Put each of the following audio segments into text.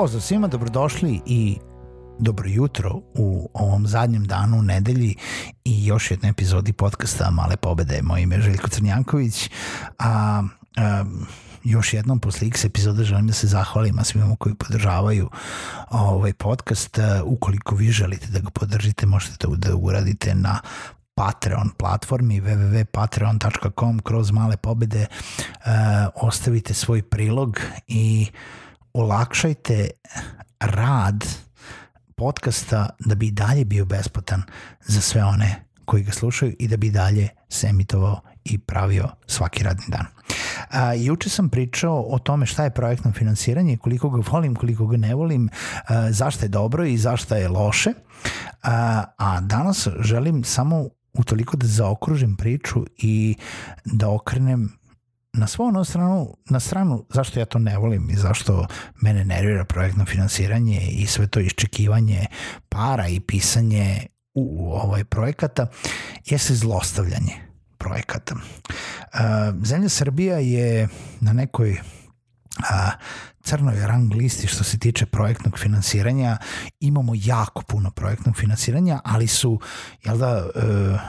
Pozdrav svima, dobrodošli i dobro jutro u ovom zadnjem danu u nedelji i još jednoj epizodi podcasta Male pobede. Moje ime je Željko Crnjanković, a, a još jednom posle x epizoda želim da se zahvalim a svima koji podržavaju ovaj podcast. Ukoliko vi želite da ga podržite, možete to da uradite na Patreon platformi www.patreon.com kroz male pobede uh, ostavite svoj prilog i olakšajte rad podcasta da bi dalje bio besplatan za sve one koji ga slušaju i da bi dalje se emitovao i pravio svaki radni dan. A, juče sam pričao o tome šta je projektno finansiranje, koliko ga volim, koliko ga ne volim, a, zašto je dobro i zašto je loše. A, a danas želim samo utoliko da zaokružim priču i da okrenem na svoju stranu, na stranu zašto ja to ne volim i zašto mene nervira projektno finansiranje i sve to iščekivanje para i pisanje u ovaj projekata jeste zlostavljanje projekata. Zemlja Srbija je na nekoj a, crnoj rang listi što se tiče projektnog finansiranja. Imamo jako puno projektnog finansiranja, ali su jel da, e,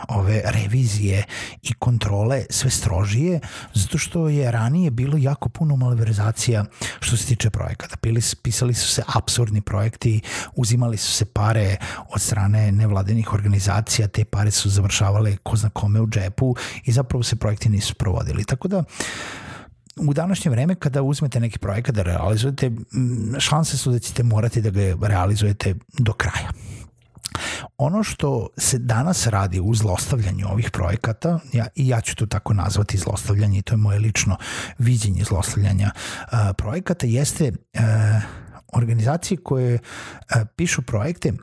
ove revizije i kontrole sve strožije, zato što je ranije bilo jako puno malverzacija što se tiče projekata. Pili, pisali su se absurdni projekti, uzimali su se pare od strane nevladenih organizacija, te pare su završavale ko zna kome u džepu i zapravo se projekti nisu provodili. Tako da u današnje vreme kada uzmete neki projekat da realizujete, šanse su da ćete morati da ga realizujete do kraja. Ono što se danas radi u zlostavljanju ovih projekata, ja, i ja ću to tako nazvati zlostavljanje i to je moje lično viđenje zlostavljanja uh, projekata, jeste uh, organizacije koje uh, pišu projekte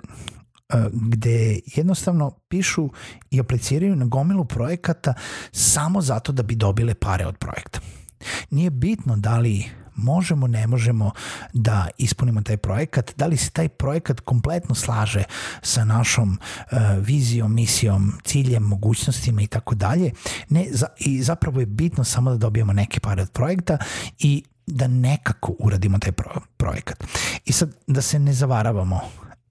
gde jednostavno pišu i apliciraju na gomilu projekata samo zato da bi dobile pare od projekta. Nije bitno da li možemo, ne možemo da ispunimo taj projekat, da li se taj projekat kompletno slaže sa našom uh, vizijom, misijom, ciljem, mogućnostima i tako dalje. Ne, za, I zapravo je bitno samo da dobijemo neke pare od projekta i da nekako uradimo taj pro, projekat. I sad, da se ne zavaravamo,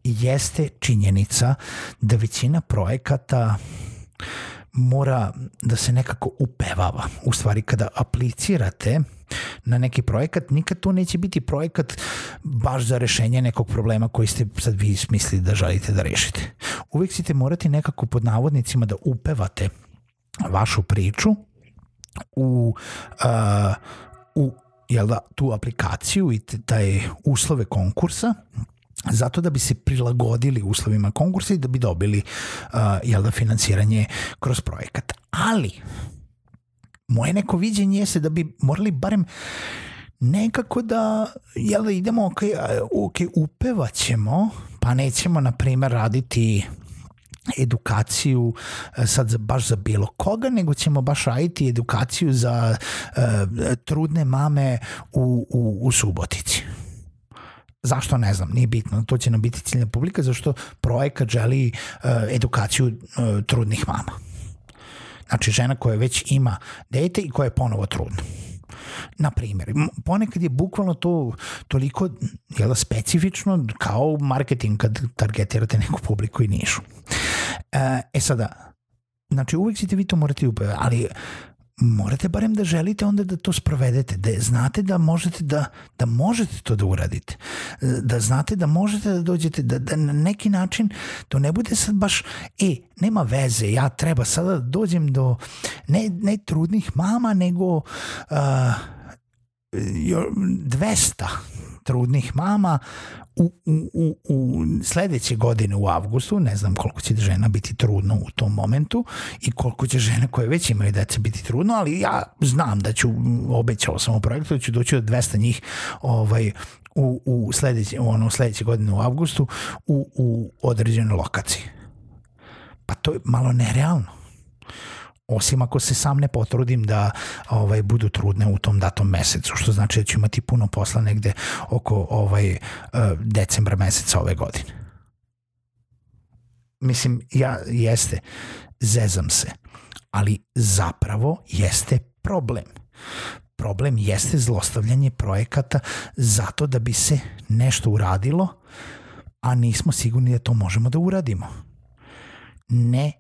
jeste činjenica da većina projekata mora da se nekako upevava. U stvari, kada aplicirate na neki projekat, nikad to neće biti projekat baš za rešenje nekog problema koji ste sad vi smislili da želite da rešite. Uvijek ćete morati nekako pod navodnicima da upevate vašu priču u, uh, u jel da, tu aplikaciju i taj uslove konkursa zato da bi se prilagodili uslovima konkursa i da bi dobili uh, jel da, finansiranje kroz projekat. Ali, moje neko viđenje jeste da bi morali barem nekako da, jel da idemo, ok, ok, upevaćemo, pa nećemo, na primer, raditi edukaciju sad za, baš za bilo koga, nego ćemo baš raditi edukaciju za uh, trudne mame u, u, u Subotici Zašto ne znam, nije bitno, to će nam biti ciljna publika, zašto projekat želi uh, edukaciju uh, trudnih mama. Znači žena koja već ima dete i koja je ponovo trudna. Na primjer, ponekad je bukvalno to toliko jel, specifično kao marketing kad targetirate neku publiku i nišu. E, e sada, znači uvek ćete vi to morati upeve, ali morate barem da želite onda da to sprovedete, da znate da možete da, da možete to da uradite, da znate da možete da dođete, da, da na neki način to ne bude sad baš, e, nema veze, ja treba sada da dođem do ne, ne trudnih mama, nego uh, 200 trudnih mama u, u, u, u sledeće godine u avgustu, ne znam koliko će žena biti trudno u tom momentu i koliko će žene koje već imaju dece biti trudno, ali ja znam da ću, obećao sam u projektu, da ću doći do 200 njih ovaj, u, u sledeće, ono, sledeće godine u avgustu u, u određenoj lokaciji. Pa to je malo nerealno osim ako se sam ne potrudim da ovaj budu trudne u tom datom mesecu, što znači da ću imati puno posla negde oko ovaj uh, decembra meseca ove godine. Mislim, ja jeste, zezam se, ali zapravo jeste problem. Problem jeste zlostavljanje projekata zato da bi se nešto uradilo, a nismo sigurni da to možemo da uradimo. Ne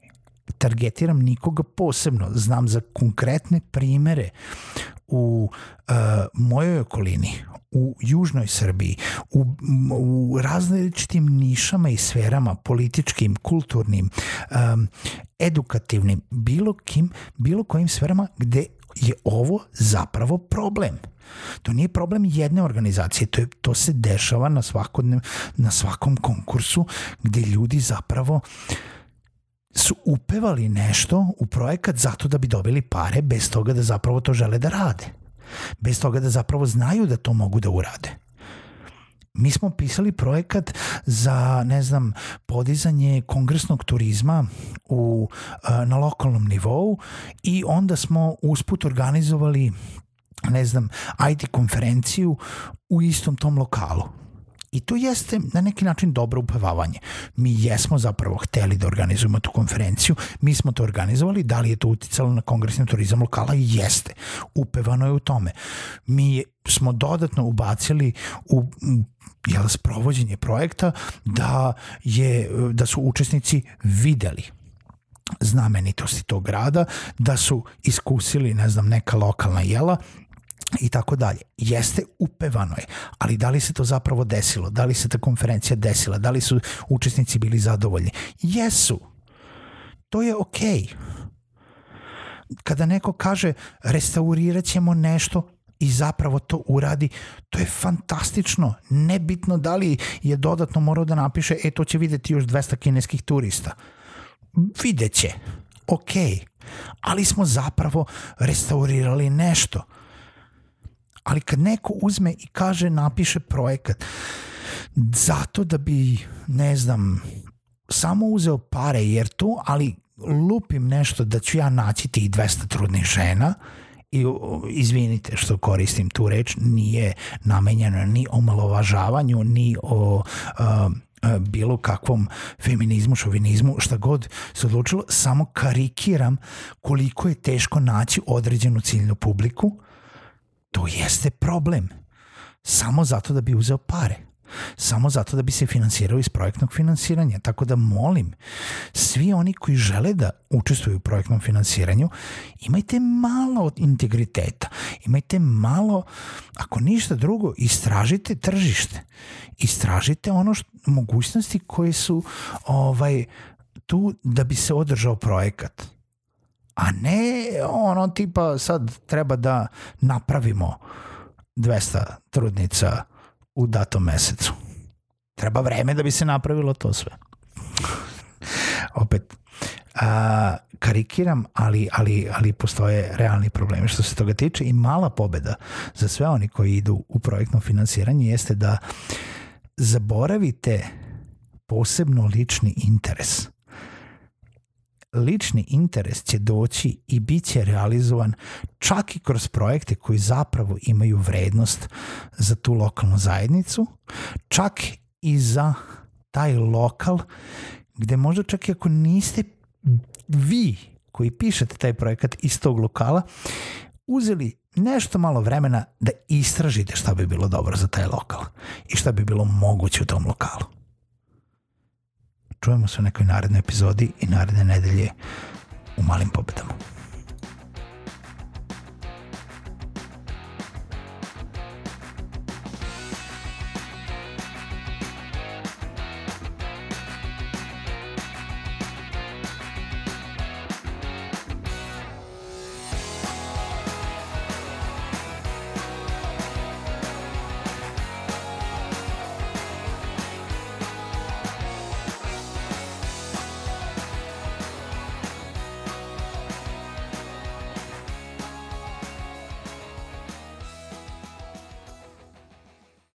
targetiram nikoga posebno, znam za konkretne primere u uh, mojoj okolini, u južnoj Srbiji, u, u različitim nišama i sferama, političkim, kulturnim, um, edukativnim, bilo kim, bilo kojim sferama gde je ovo zapravo problem. To nije problem jedne organizacije, to, je, to se dešava na, svakodnev, na svakom konkursu gde ljudi zapravo uh, su upevali nešto u projekat zato da bi dobili pare bez toga da zapravo to žele da rade. Bez toga da zapravo znaju da to mogu da urade. Mi smo pisali projekat za, ne znam, podizanje kongresnog turizma u, na lokalnom nivou i onda smo usput organizovali ne znam, IT konferenciju u istom tom lokalu I to jeste na neki način dobro upevavanje. Mi jesmo zapravo hteli da organizujemo tu konferenciju, mi smo to organizovali, da li je to uticalo na kongresni turizam lokala? Jeste. Upevano je u tome. Mi smo dodatno ubacili u jel, sprovođenje projekta da, je, da su učesnici videli znamenitosti tog grada, da su iskusili, ne znam, neka lokalna jela i tako dalje. Jeste upevano je, ali da li se to zapravo desilo? Da li se ta konferencija desila? Da li su učesnici bili zadovoljni? Jesu. To je okej. Okay. Kada neko kaže restaurirat ćemo nešto, i zapravo to uradi, to je fantastično. Nebitno da li je dodatno morao da napiše, e to će videti još 200 kineskih turista. Videće. Ok. Ali smo zapravo restaurirali nešto ali kad neko uzme i kaže napiše projekat zato da bi ne znam samo uzeo pare jer to ali lupim nešto da ću ja naći tih 200 trudnih žena i izvinite što koristim tu reč nije namenjeno ni omalovažavanju ni o uh, bilo kakvom feminizmu, šovinizmu, šta god se odlučilo, samo karikiram koliko je teško naći određenu ciljnu publiku to jeste problem. Samo zato da bi uzeo pare. Samo zato da bi se finansirao iz projektnog finansiranja. Tako da molim, svi oni koji žele da učestvuju u projektnom finansiranju, imajte malo integriteta. Imajte malo, ako ništa drugo, istražite tržište. Istražite ono što, mogućnosti koje su ovaj, tu da bi se održao projekat a ne ono tipa sad treba da napravimo 200 trudnica u datom mesecu. Treba vreme da bi se napravilo to sve. Opet, a, karikiram, ali, ali, ali postoje realni problemi što se toga tiče i mala pobeda za sve oni koji idu u projektno finansiranje jeste da zaboravite posebno lični interes lični interes će doći i bit će realizovan čak i kroz projekte koji zapravo imaju vrednost za tu lokalnu zajednicu, čak i za taj lokal gde možda čak i ako niste vi koji pišete taj projekat iz tog lokala, uzeli nešto malo vremena da istražite šta bi bilo dobro za taj lokal i šta bi bilo moguće u tom lokalu. Čujemo se u nekoj narednoj epizodi i naredne nedelje u malim pobedama.